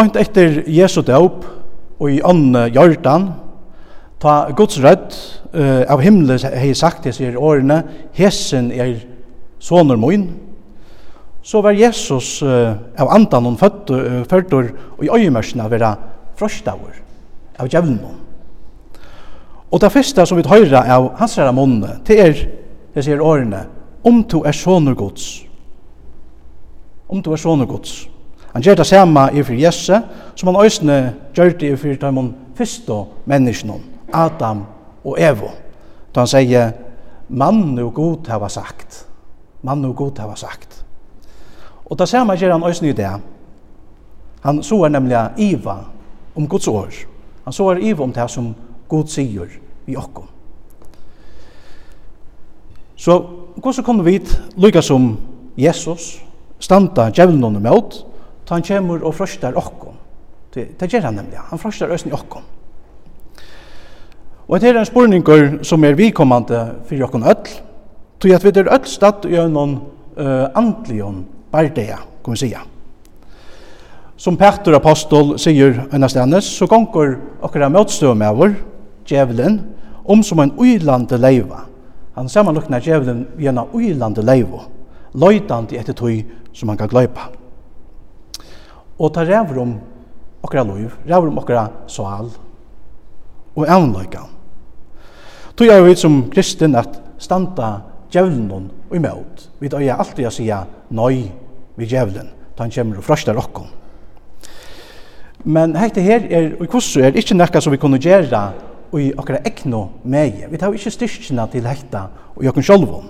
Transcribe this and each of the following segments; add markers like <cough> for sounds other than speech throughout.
Bant etter Jesu døp og i ånne Jordan, ta Guds rødt uh, av himmelen hei sagt til sier årene, hesen er soner moin, så var Jesus uh, av andan hun føtter og i øyemørsene vera frøstavur av djevnen. Og det første som vi høyra av hans herre månene, det er, det sier årene, om du er soner gods. Om du er soner gods. Han gjør det samme i for Jesse, som han øsne gjør det i for de første menneskene, Adam og Evo. Da han sier, mann og god hava sagt. Mann og god hava sagt. Og det samme gjør han øsne i det. Han så er nemlig iva om Guds år. Han så er iva om det som god sier i okkom. Så hvordan kunne vi, lykka som Jesus, standa djevelen under møt, ta han kjemur og frøstar okkom. Det gjør han nemlig, han frøstar østen i okkom. Og det er en spurningur som er vikommande for okkom öll, tog at vi er öll stadt gjennom uh, andlion bardeia, kan vi sija. Som Petter Apostol sier ennast hennes, så gonger okkara møtstøv med vår, djevelen, om som en uilande leiva. Han samanlukna djevelen gjennom uilande leiva, løytande etter tog som han kan gløypa og ta rævur om okra loiv, rævur om okra sal og avnløyka. Tog er vi som kristin at standa djevlen og imot. Vi tar alltid å sija nøy vi djevlen, ta han kommer og frøster okkom. Men hekte her er, og hvordan er ikkje nekka som vi kunne gjera og i okra ekno megi. Vi tar ikkje styrkina til hekta og i okken sjolvun.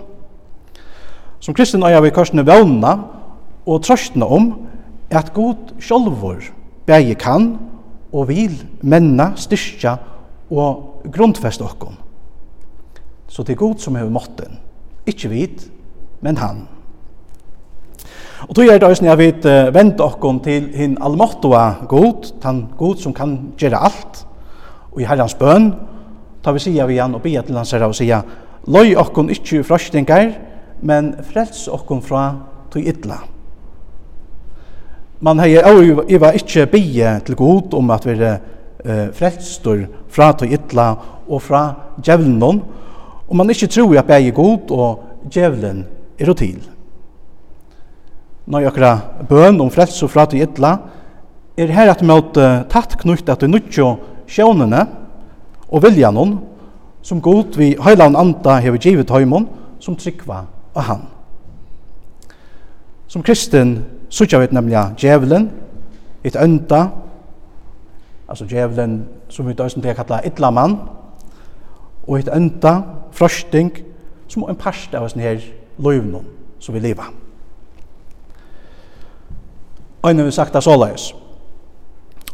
Som kristin øya vi korsne vevna og trøstna om at god sjálfur bægi kan og vil menna, styrkja og grundfest okkom. Så det er god som hever måtten. Ikkje vit, men han. Og tog er det òsne jeg vet uh, vende okkom til hinn allmåttua god, han god som kan gjere alt, og i herrans bøn, tar vi sida vi han og bia til hans herra og sida, Løy okkom ikkje frøstingar, men frels okkom fra tog idla man hei og jeg var ikke bie til god om at vi er uh, frelstor fra to ytla og fra djevlen og man ikke tror at jeg er god og djevlen er til. Når jeg bøn om frelstor fra to ytla er her at møt uh, tatt knutt at du nuttjo sjånene og viljanon som god vi heilan anda hever givet høymon som trykva av han. Som kristen suttja vet nemliga djevelen, it önta, altså djevelen som vi dösen det kalla illa mann og it önta, frosting som en parst av sån her löjvnum som vi lever. Og vi sagt det såleis,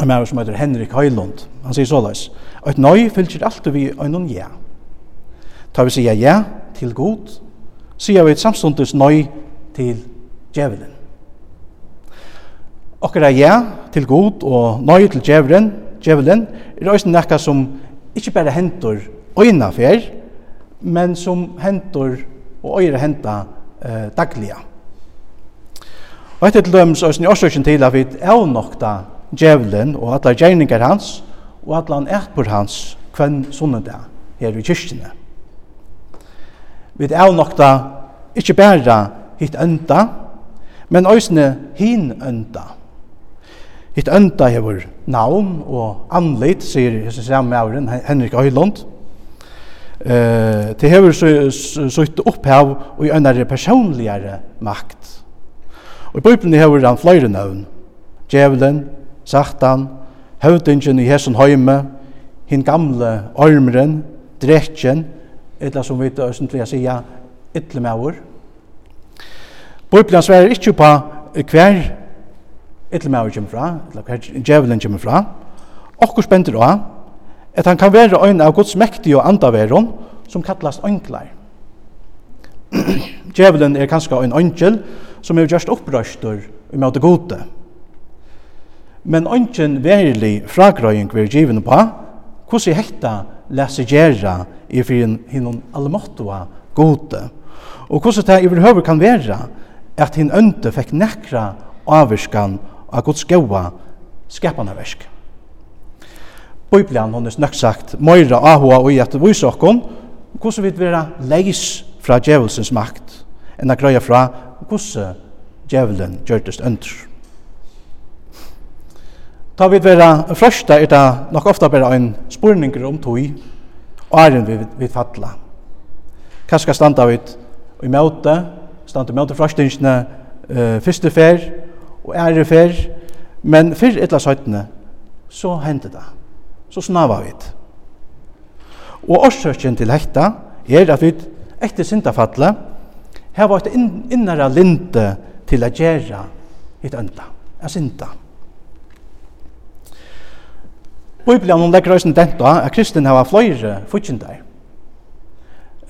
en maður som heter Henrik Høylund, han sier såleis, et nøy fylgjer alt vi øynun ja. Ta vi sier ja til god, sier vi et samstundes nøy til djevelen okkara ja til god og nøy til djevelen, djevelen er også nekka som ikkje bare hendur øyna fer, men som hentur og øyre henta eh, dagliga. Og etter til døms og sin årsøkjen til at vi avnokta djevelen og alle gjerningar hans og alle han etpur hans kvenn sunnenda her i kyrkjene. Vi avnokta ikkje bare hitt ønda, men òsne hin enda. Hitt ønda hefur navn og anlit, sier hese samme avren, Henrik Øylund. Eh, det hefur sutt opphav og i ønnare personligare makt. Og i Bibelen hefur han fløyre navn. Djevelen, Satan, høvdingen i hesson høyme, hin gamle ormren, drekjen, etla som vi østentlig sier, ytlemauer. Bibelen sverer ikkje på hver etter maver kommer fra, eller djevelen kommer fra, okkur spenter av, at han kan være øyne av Guds mektige og andaveron, som kallast øynklar. <clears throat> djevelen er kanskje en ønkel som er just opprøster i måte gode. Men øynken verilig fragrøying vi er givende på, hvordan hekta lese gjerra i fyrir hinnon allmåttua gode, og hvordan det i kan være at hinn ønte fikk nekra avvirskan av Guds gaua skapanarversk. Bibelen, hon er snakk sagt, møyra ahua og i at vi sokkon, hvordan vi vera leis fra djevelsens makt, enn a grøya fra hvordan djevelen gjørtest under. Ta vi vera frøsta er det nok ofta bare en spurninger om tog, og æren vi vil fatla. Kanska standa vi i møte, standa i møte frøstingene uh, første fer, og ære fer, men fyrr etla søytene, så hendte det. Så snava vi det. Og årsøkjen til hekta er at vi etter syndafallet har vært innere linte til å gjøre hitt ønda, å synda. Bibelen om legger også den da, at kristen har flere futsindar.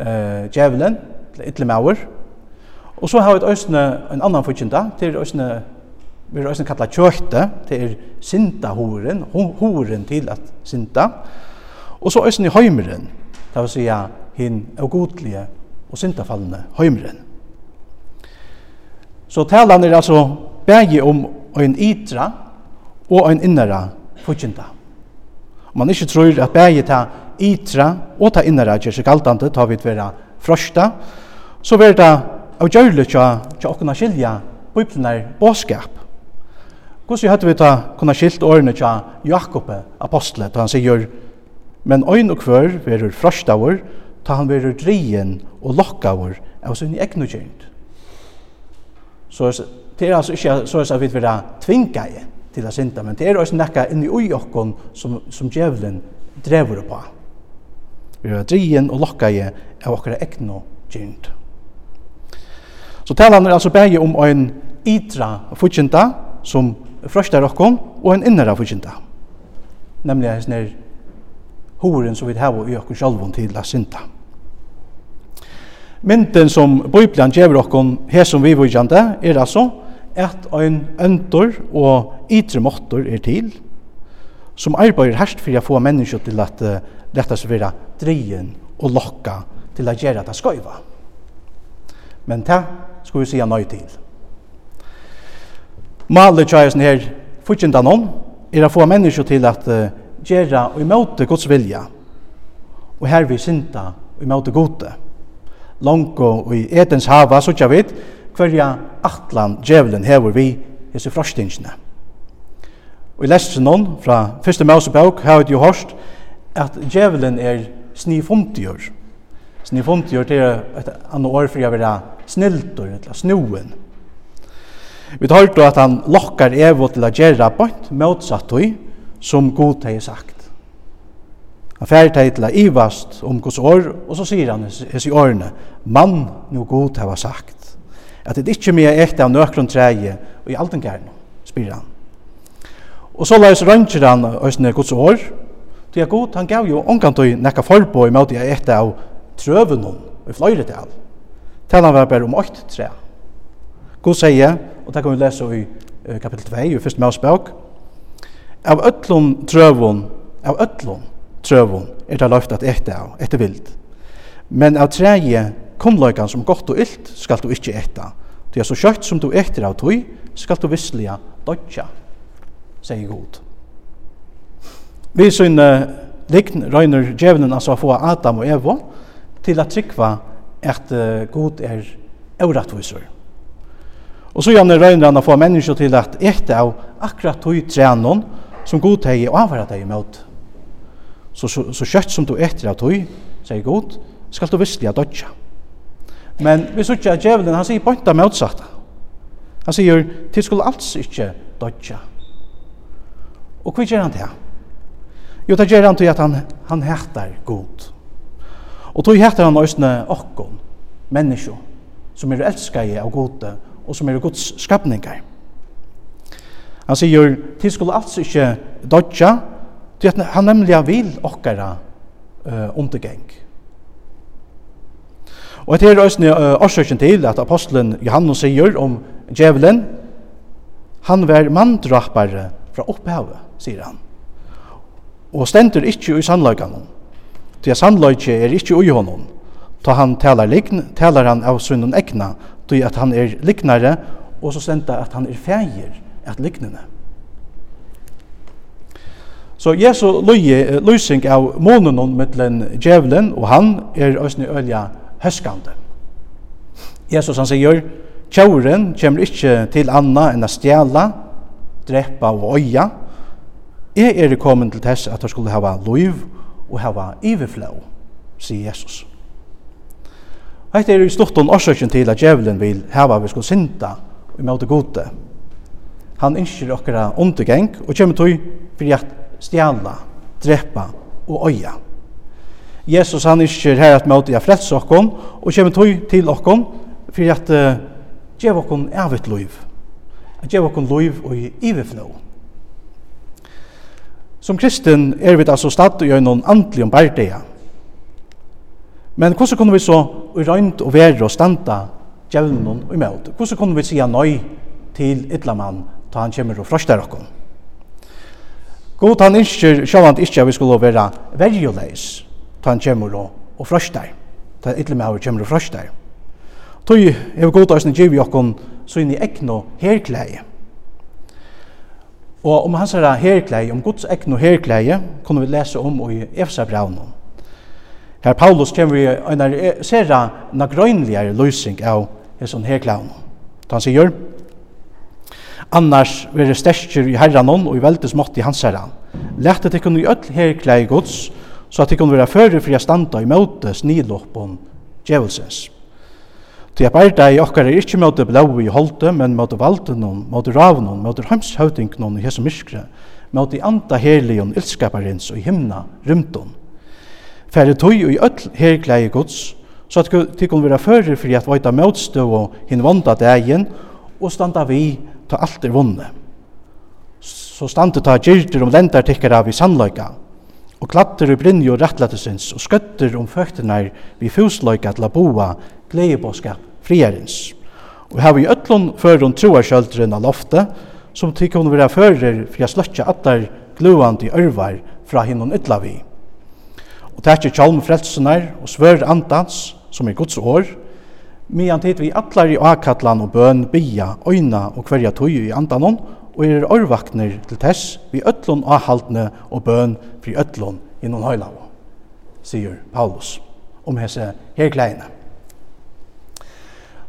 Uh, djevelen, ytlemauer, og så har vi også en annan futsindar, til også vi har også kallet kjøkte, til er sindahoren, horen til at synda. og så også i høymeren, det vil si hin godlige og sindafallende høymeren. Så talan er altså bægi om ein ytra og ein innara Om Man ikke tror at bægi ta ytra og ta innara gjør seg galdande, ta å vera frøsta, så vera det avgjørlig til å kunne skilja bøyplinar båskap. Hvordan hadde vi ta kunne skilt årene til Jakob, apostelet, da han sier, men øyn og kvør verur frøstavur, ta han verur drien og lokkavur av sin egnu kjent. Så det er altså ikke så at vi vil tvinga i til å synda, men det er også nekka inni ui okkon som, som djevelen drever på. Vi er drien og lokka i av okkara egnu kjent. Så talan er altså bægi om ein itra og futjenta som frøstar okkom og en innara fyrkjinta. Nemlig en sånn horen som vi har i okkur sjálfum til a synda. Mynden som Bibelen gjever okkom her som vi vujande er altså at ein øntor og ytre måttor er til som arbeider herst for å få mennesker til at uh, letta seg vera dreien og lokka til å gjøre det skøyva. Men det skal vi si nøy til. Malet tjaisen her fyrtjendan noen, er å få mennesker til at uh, gjøre og imøte Guds vilja. Og her vi synda og imøte gode. Langt og i etens hava, så tja vid, hverja atlan djevelen hever vi hese frostingsne. Og i lest noen fra første Mosebok har vi jo hørst at djevelen er snifundigjør. Snifundigjør til et annet år for å være sniltor, eller snoen. Vi tar då at han lokkar Evo til å gjøre bort motsatt hui, som god har sagt. Han færre teg til å ivast om Guds år, og så sier han i årene, mann no god har sagt, at det ikkje mye ekte av nøkron treie, og i alten gærne, spyr han. Og så laus rønnsir han òsne Guds år, til at god han gav jo omkantøy nekka forbå i måte jeg etter av trøvenon, i fløyretal. Talan var bare om åkt treie. God sier, og det kan vi lese i kapittel 2, i første Mosebok, av ötlun trövun, av ötlun trövun er det løft at ete av, ete vild. Men av treje kunnløykan som godt og illt skal du ikkje ete. Det er så kjøtt som du etter av tog, skal du vissliga dodja, sier god. Vi sin likn røyner djevnen altså få Adam og Evo til at trykva at uh, god er euratvisur. Og så gjerne røyner han å få mennesker til at ete av akkurat tog trenon som god teg og avvara deg imot. Så, så, så kjøtt som du etter av tog, sier god, skal du visselig ha dødja. Men vi sier ikke at djevelen, han sier bønta motsatt. Han sier, til skulle alls ikke dødja. Og hva gjør han til? Jo, det gjør han til at han, han hættar god. Og tog hættar han også okkon, mennesker, som er elskar av gode, og som er Guds skapningar. Han sier, til skulle altså ikke dodja, til at han nemlig vil okkara uh, undergeng. Og et er også uh, til at apostelen Johannes sier om djevelen, han var mandrappare fra opphavet, sier han. Og stender ikke i sannløkene, til at sannløkje er ikke i honom, Ta han talar likn, talar han av sunnen ekna, tog at han er liknare, og så senda at han er fægir at liknene. Så Jesu løye, løysing av månen mittlen djevelen, og han er òsne ølja høskande. Jesus han sier, Tjauren kommer ikkje til anna enn a stjæla, drepa og øya. Jeg er kommet til tess at han skulle hava loiv og hava iverflå, sier Jesus. Hetta er i stortun orsøkjen til at djevelen vil hava vi skulle synda og måte gode. Han innskir okkara undergeng og kemur tøy fyrir at stjala, drepa og øya. Jesus han ynskir her at måte ja frelse okkon og kemur tøy til okkon fyrir at uh, djev okkon evigt liv. At geva okkon liv og i. Som kristen er vi altså stadt i noen andlig om bærdeia Men hvordan kunne vi så røynt og være og standa djevnen og imot? Hvordan kunne vi sige nøy til ytlamann ta han kommer og frøster okkur? God han innskjer sjåvand ikkje at vi skulle være verjuleis ta han kommer og, og frøster. Ta ytlamann kommer og frøster. Tøy hevur gott eisini gevi okkum so inn í ekno herklæði. Og om hansara herklæði, om Guds ekno herklæði, kunnu vi lesa om í Efesabraunum. Her Paulus kjem vi en er na grønligare løysing av hesson her klaun. Han sier, Annars vere sterkir i herran og i veldes mått i hans herran. Lættet ikkun i öll her klei gods, så at ikkun vera fyrir fri a standa i møte sniloppon djevelsens. Ty a barda i okkar er ikkje møte blau i holde, men møte valdenon, møte ravnon, møte heimshøvdingnon i hese myskre, møte anda herlion ildskaparins og himna rymdon færre og i öll herklæge gods, så at det kunne være fører fyrir at vajta møtstå og hin vonda dagen, og standa vi ta alt er vunne. Så standa ta gyrter om lendar tikkar av i sannløyga, og klatter i brinni og rettlættesins, og skøtter om føktenar vi fusløyga til a boa, gleibåskap, friarins. Og her vi öllun førun troarskjöldren av loftet, som tykkun vera fyrir fyrir fyrir fyrir fyrir fyrir fyrir fyrir fyrir fyrir og tekje tjalm frelsenar og svør andans, som er Guds år, medan tid vi atlar i akatlan og bøn, bia, øyna og hverja tøy i andanon, og er orvakner til tess vi ötlun ahaldne og bøn fri ötlun innan høylavo, sier Paulus om hese herkleine.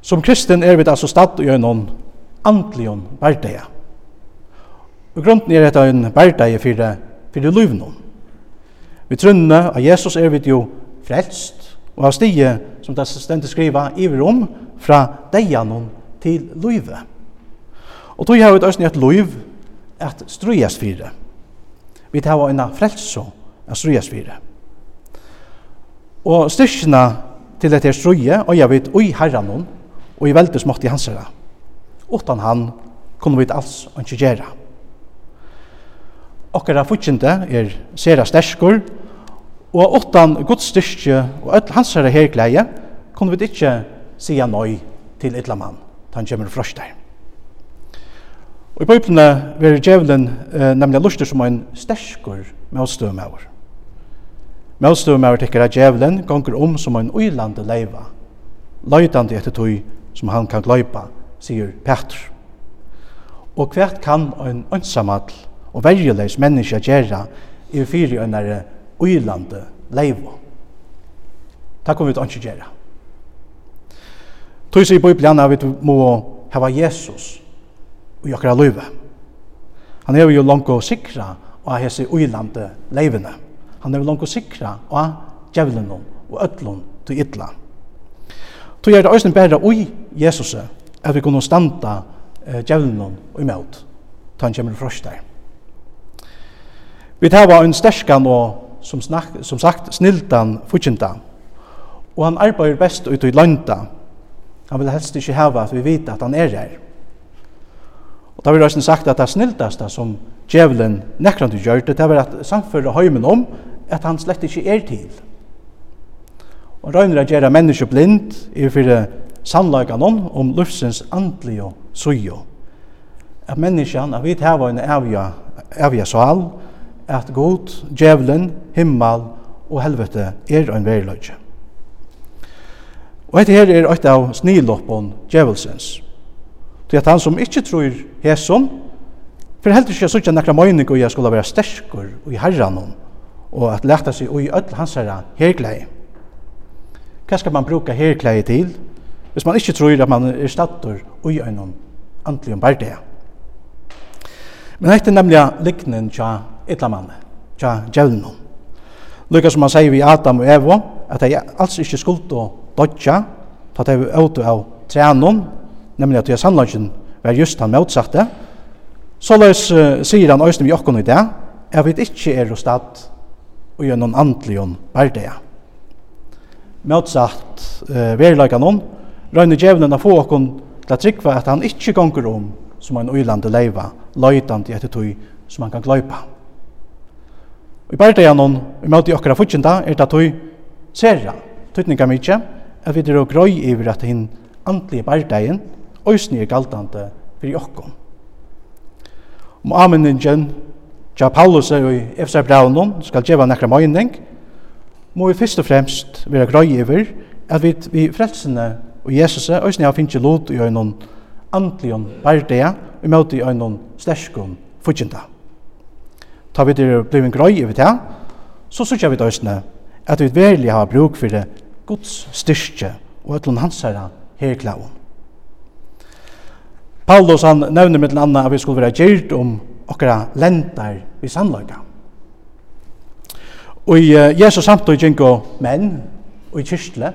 Som kristen er vi altså stadt i øynon antlion bærdeia. Og grunden er dette en berdeia fyrir, fyrir løyvnum. Vi trunne av Jesus er vi jo frelst, og av stige, som det stendet skriva, vi rom, fra deianon til løyve. Og tog har vi et østnig et løyv, at strøyast fire. Vi tar en frelse av strøyast fire. Og styrkina til dette strøye, og jeg vet, oi herranon, og i veldig smått i hans herra. Utan han kunne vi alls ikke gjøre okkara futsjende er sera sterskur, og åttan Guds styrkje og öll hans herre hergleie, kunne vi ikkje sia nøy til ytla mann, ta han kjemur frøst der. Og i bøyplene verir djevelen eh, nemlig lustur som ein sterskur møtstøvmauer. Møtstøvmauer tekker at djevelen gonger om som ein uilande leiva, løytande etter tøy som han kan gløypa, sier Petr. Og hvert kan ein ønsamall og verjuleis menneska gjerra i fyri øynare uilande leivo. Det kommer vi til ikke gjerra. Tøys i Bibelen er vi må hava Jesus og okra løyve. Han er jo langt sikra og hese uilande leivene. Han er jo langt sikra og djevelen og ötlun til ytla. Tøy er det òsne bæra ui Jesus at vi kunne standa djevelen og imot. Tan kjemur der. Vi tar var en sterskan og, som, snak, som sagt, snildan fudgjenta. Og han arbeider best ut i landa. Han vil helst ikke hava at vi vet at han er her. Og da vil jeg sagt at det snildaste som djevelen nekrande gjør, det er at samfører høymen om at han slett ikke er til. Og røyner at gjøre menneske blind i fyrir sannlagan om om lufsens andlige sujo. At menneskene, at vi tar var en avja, avja sal, at god, djevelen, himmel og helvete er en veriløgje. Og dette her er eit av sniloppon djevelsens. Til at han som ikkje trur hesson, for heldur ikkje suttja nekra møyning og jeg skulle være sterkur i herranon, og at leta seg i öll hans herra herklei. Hva skal man bruka herklei til, hvis man ikkje trur at man er stator og i øynon andelig om Men dette er nemlig liknen tja illa manne, tja djevnum. Lukka som han sier vi Adam og Evo, at de alls ikke skuld å dodja, ta de auto av treanum, nemlig at de sannlagen var just han motsatte. Så løs uh, sier han òsne vi okkon i det, at vi ikke er hos stad og gjør noen andelion bardeia. Motsatt uh, verilagan hon, røyne djevnen av få okkon til at trykva at han ikke gonger om som en uilande leiva, i etter tog som han kan gløypa. Og i det gjennom, i møte okkara futsinda, er det tøy sera, tøytninga mykje, at vi er grøy iver at hinn andlige bærdagen, òsni er galtande fyrir okkom. Om amenningen, ja Paulus er i Efsa Braunon, skal djeva nekra møyning, må vi fyrst og fremst vera grøy iver at vi, vi frelsene og Jesus òsni har finnst lot i øynon andligen bærdagen, i møte i øynon sterskon futsinda ta vi det blir en grøy over det, så sørger vi døsene at vi verlig har bruk for det Guds styrke og ætlån hans herre her klaven. Paulus han nevner med anna at vi skulle være gjørt om okkara lentar vi sannløyga. Og i uh, Jesus samtøy gjenko menn og i kyrstle,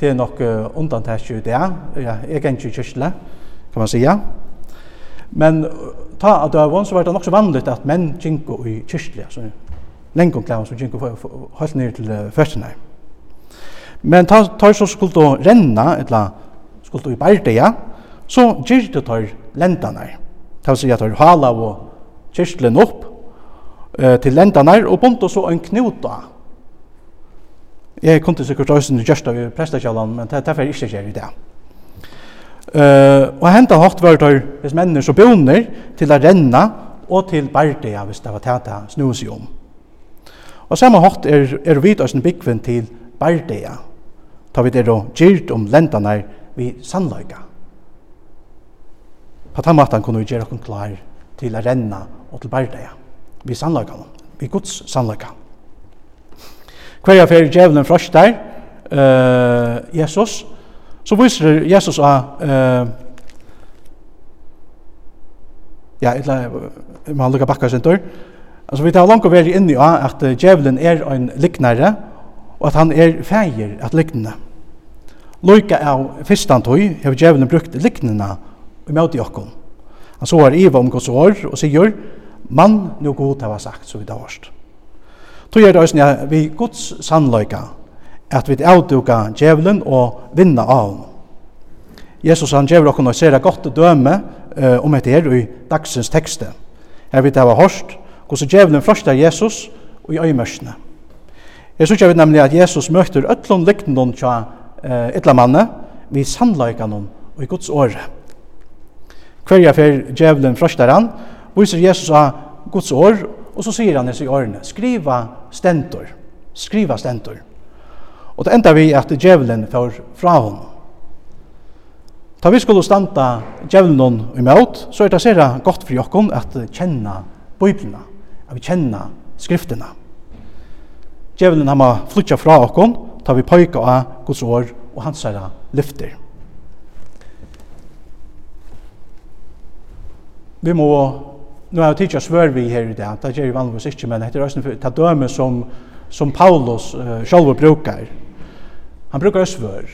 det er nok uh, undantekje jo det, ja, jeg er ikke kyrstle, kan man sija. Men ta av døvån så var det nok så vanligt at menn kinko i kyrkla, så lengon klæven som kinko holdt ned til føttene. Men ta, ta så skulle då renna, eller skulle då i bardeia, så gyrte tar lendene. Det vil si at tar hala og kyrklen opp eh, til lendene, og bunt og så en knuta. Jeg kunne til sikkert også gjørst av prestakjallan, men det er ikke gjør i det. Uh, og henta hatt var det hvis mennene så bjoner til å renne og til bardia hvis det var tæta snus i om. Og samme hatt er, er vi oss en byggven til bardia, ta vi det da gyrt om lendene vi sannløyga. På den måten kunne vi gjøre oss klar til å renne og til bardia, vi sannløyga, vi gods sannløyga. Hver jeg fyrir djevelen frostar, uh, Jesus, Så viser Jesus av eh, ja, etla, jeg må lukka bakka sin tur. Altså, vi tar langt å være inni av at djevelen er en liknare, og at han er feir at liknende. Loika av fyrstan tøy, hef djevelen brukt liknina i møte okkom. Han så er iva om gods år, og sier, mann, nu god hava sagt, så vi da varst. Tøy er det òsne, vi gods sannløyka, at vi avduka djevelen og vinna av honom. Jesus han djevel okkur ser det godt døme uh, om etter her i dagsens tekste. Her vi det var hårst, hvordan djevelen frostar Jesus og i øymørsene. Jeg synes jeg vet nemlig at Jesus møter øtlån liknende tja uh, ytla manne, vi sannløykan hon og i Guds åre. Hverja fer djevelen frostar han, viser Jesus av Guds år, og så sier han i seg årene, skriva stentor, skriva stentor. Og det enda vi at djevelen får fra hon. Ta vi skulle standa djevelen imot, så er det sera godt for jokken at kjenna bøyblina, at vi kjenna skrifterna. Djevelen har ma flytja fra okken, ta vi pøyka av Guds år og hans herra lyfter. Vi må, nu har jeg tidsja svør vi her i dag, det gjør vi vanligvis ikke, men det er også ta døme som, som Paulus uh, sjálfur brukar Han brukar svör.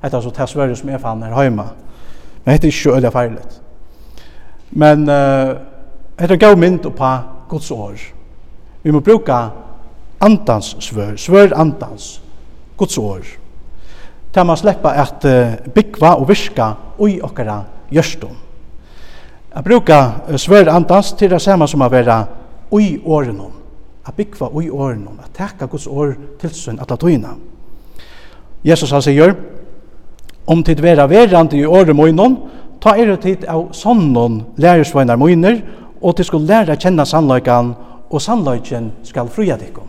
Det är så det svör som jag fann här hemma. Men det är inte öliga färdigt. Men uh, det är gav mynd på Guds år. Vi må bruka andans svör, svör andans, Guds år. Det man släppa att uh, byggva och virka i okkara görstum. Att bruka uh, svör andans till det samma som att vara i åren. Att byggva i åren. att täcka Guds år till sin att Jesus han sier, om tid vera verand i åre moinon, ta er tid av sonnon lærersvøynar moiner, og til skulle læra kjenna sannløykan, og sannløyken skal fruja dikkom.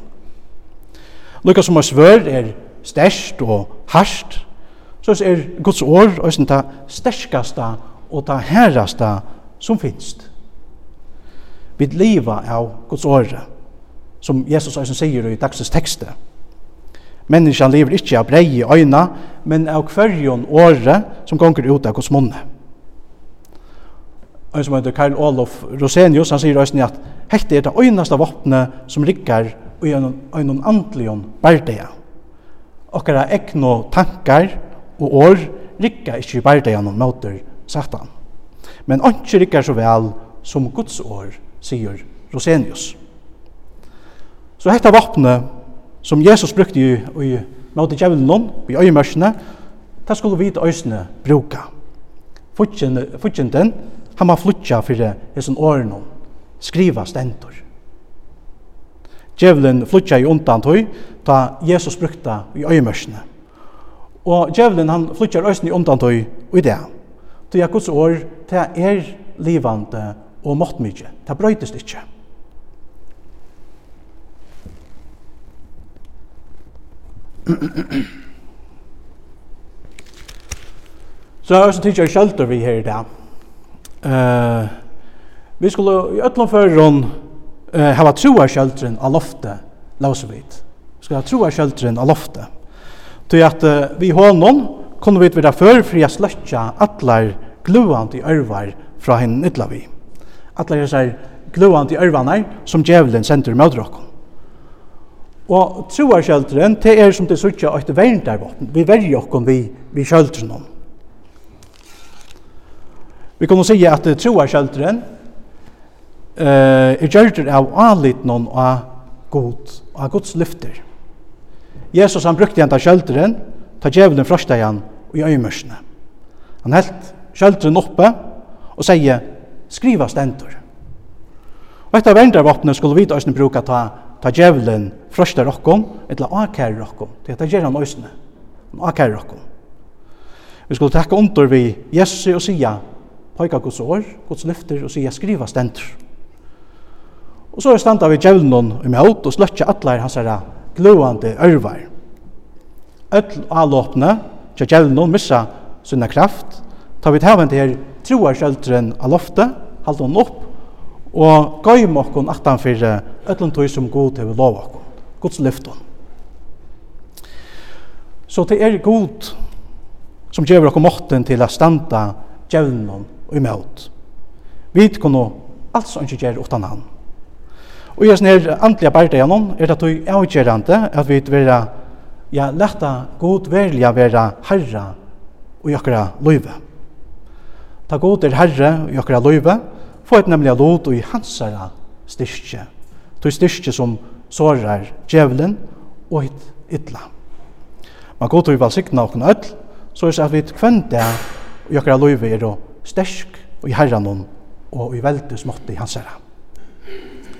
Lukka som er svør er størst og harsht, så er Guds år og det sterskasta og det herrasta som finst. Vi liva av Guds åre, som Jesus også sier i dagsens tekstet. Menneskene lever ikke av brei i øyna, men av hverjon åre som gonger ut av hos munne. Og som heter Karl Olof Rosenius, han sier også at hekti er det øynasta våpne som riggar i øynon andlion bardeia. Okkara ekno tankar og år riggar ikkje i bardeia noen måter satan. Men ikkje riggar så vel som Guds år, sier Rosenius. Så hekta våpne som Jesus brukte i, i måte djevelen, i øyemørsene, det skulle vi til øysene bruka. Fudgjenden, han må flutja for hesen årene, skriva stentor. Djevelen flutja i undan tog, ta Jesus brukte i øyemørsene. Og djevelen han flutjar øysene i undan tøy i det. Tøy er Guds år, det er livande og måttmykje, det brøytest ikkje. Så jeg har også tidligere kjølter vi her i dag. Uh, vi skulle i øtlom førron uh, hava troa kjølteren av loftet, lausevit. Vi skulle ha troa kjølteren av loftet. Til at uh, vi hånden kunne vi være førfri å sløtja atler gluant i ørvar fra henne ytla vi. Atler er gluant i ørvanar som djevelen sender med dere. Og troar kjøldren, det er som det suttja et verndarvåpen. Vi verger okkom vi, vi kjøldren om. Vi kan si at troar kjøldren uh, er gjørter av anlitt noen av god, av gods lyfter. Jesus han brukte igjen jenta kjøldren, ta djevelen frasta igjen i øymørsene. Han helt kjøldren oppe og sier, skriva stendur. Og etter verndarvåpenet skulle vi da bruka ta ta djevelen frøster okkom, etla akær okkom. Det er gjer han òsne. Han akærer okkom. Vi skulle takke under vi Jesu og sia, poika Guds år, Guds lyfter og sia skriva stendur. Og så er standa vi djevelen i imot og sløtja atler hans herra gluande ørvar. Öll alåpne, tja djevelen missa sunna kraft, ta vi tævend her troar sjøltren av loftet, halde hon opp og gøym okkon aftan fyrir öllum tøy som god hevur lov okkon. Guds lyfton. Så det er god som gjevur okkom måtten til at standa djevnum og imot. Vi kunne alt ikke gjøre utan han. Og i sånne antliga andelige bardegjene er det tøy avgjørende at vi vil ja, lette god velja være herre og i løyva. løyve. Ta god er herre og i løyva. løyve, få et nemlig lot og i hansara styrke, to styrke som sårar djevelen og hitt ytla. Man går til vi valsikna og öll, så er det at vi kvende i okra loive er og stersk og i herran og i veldig smått i hansara.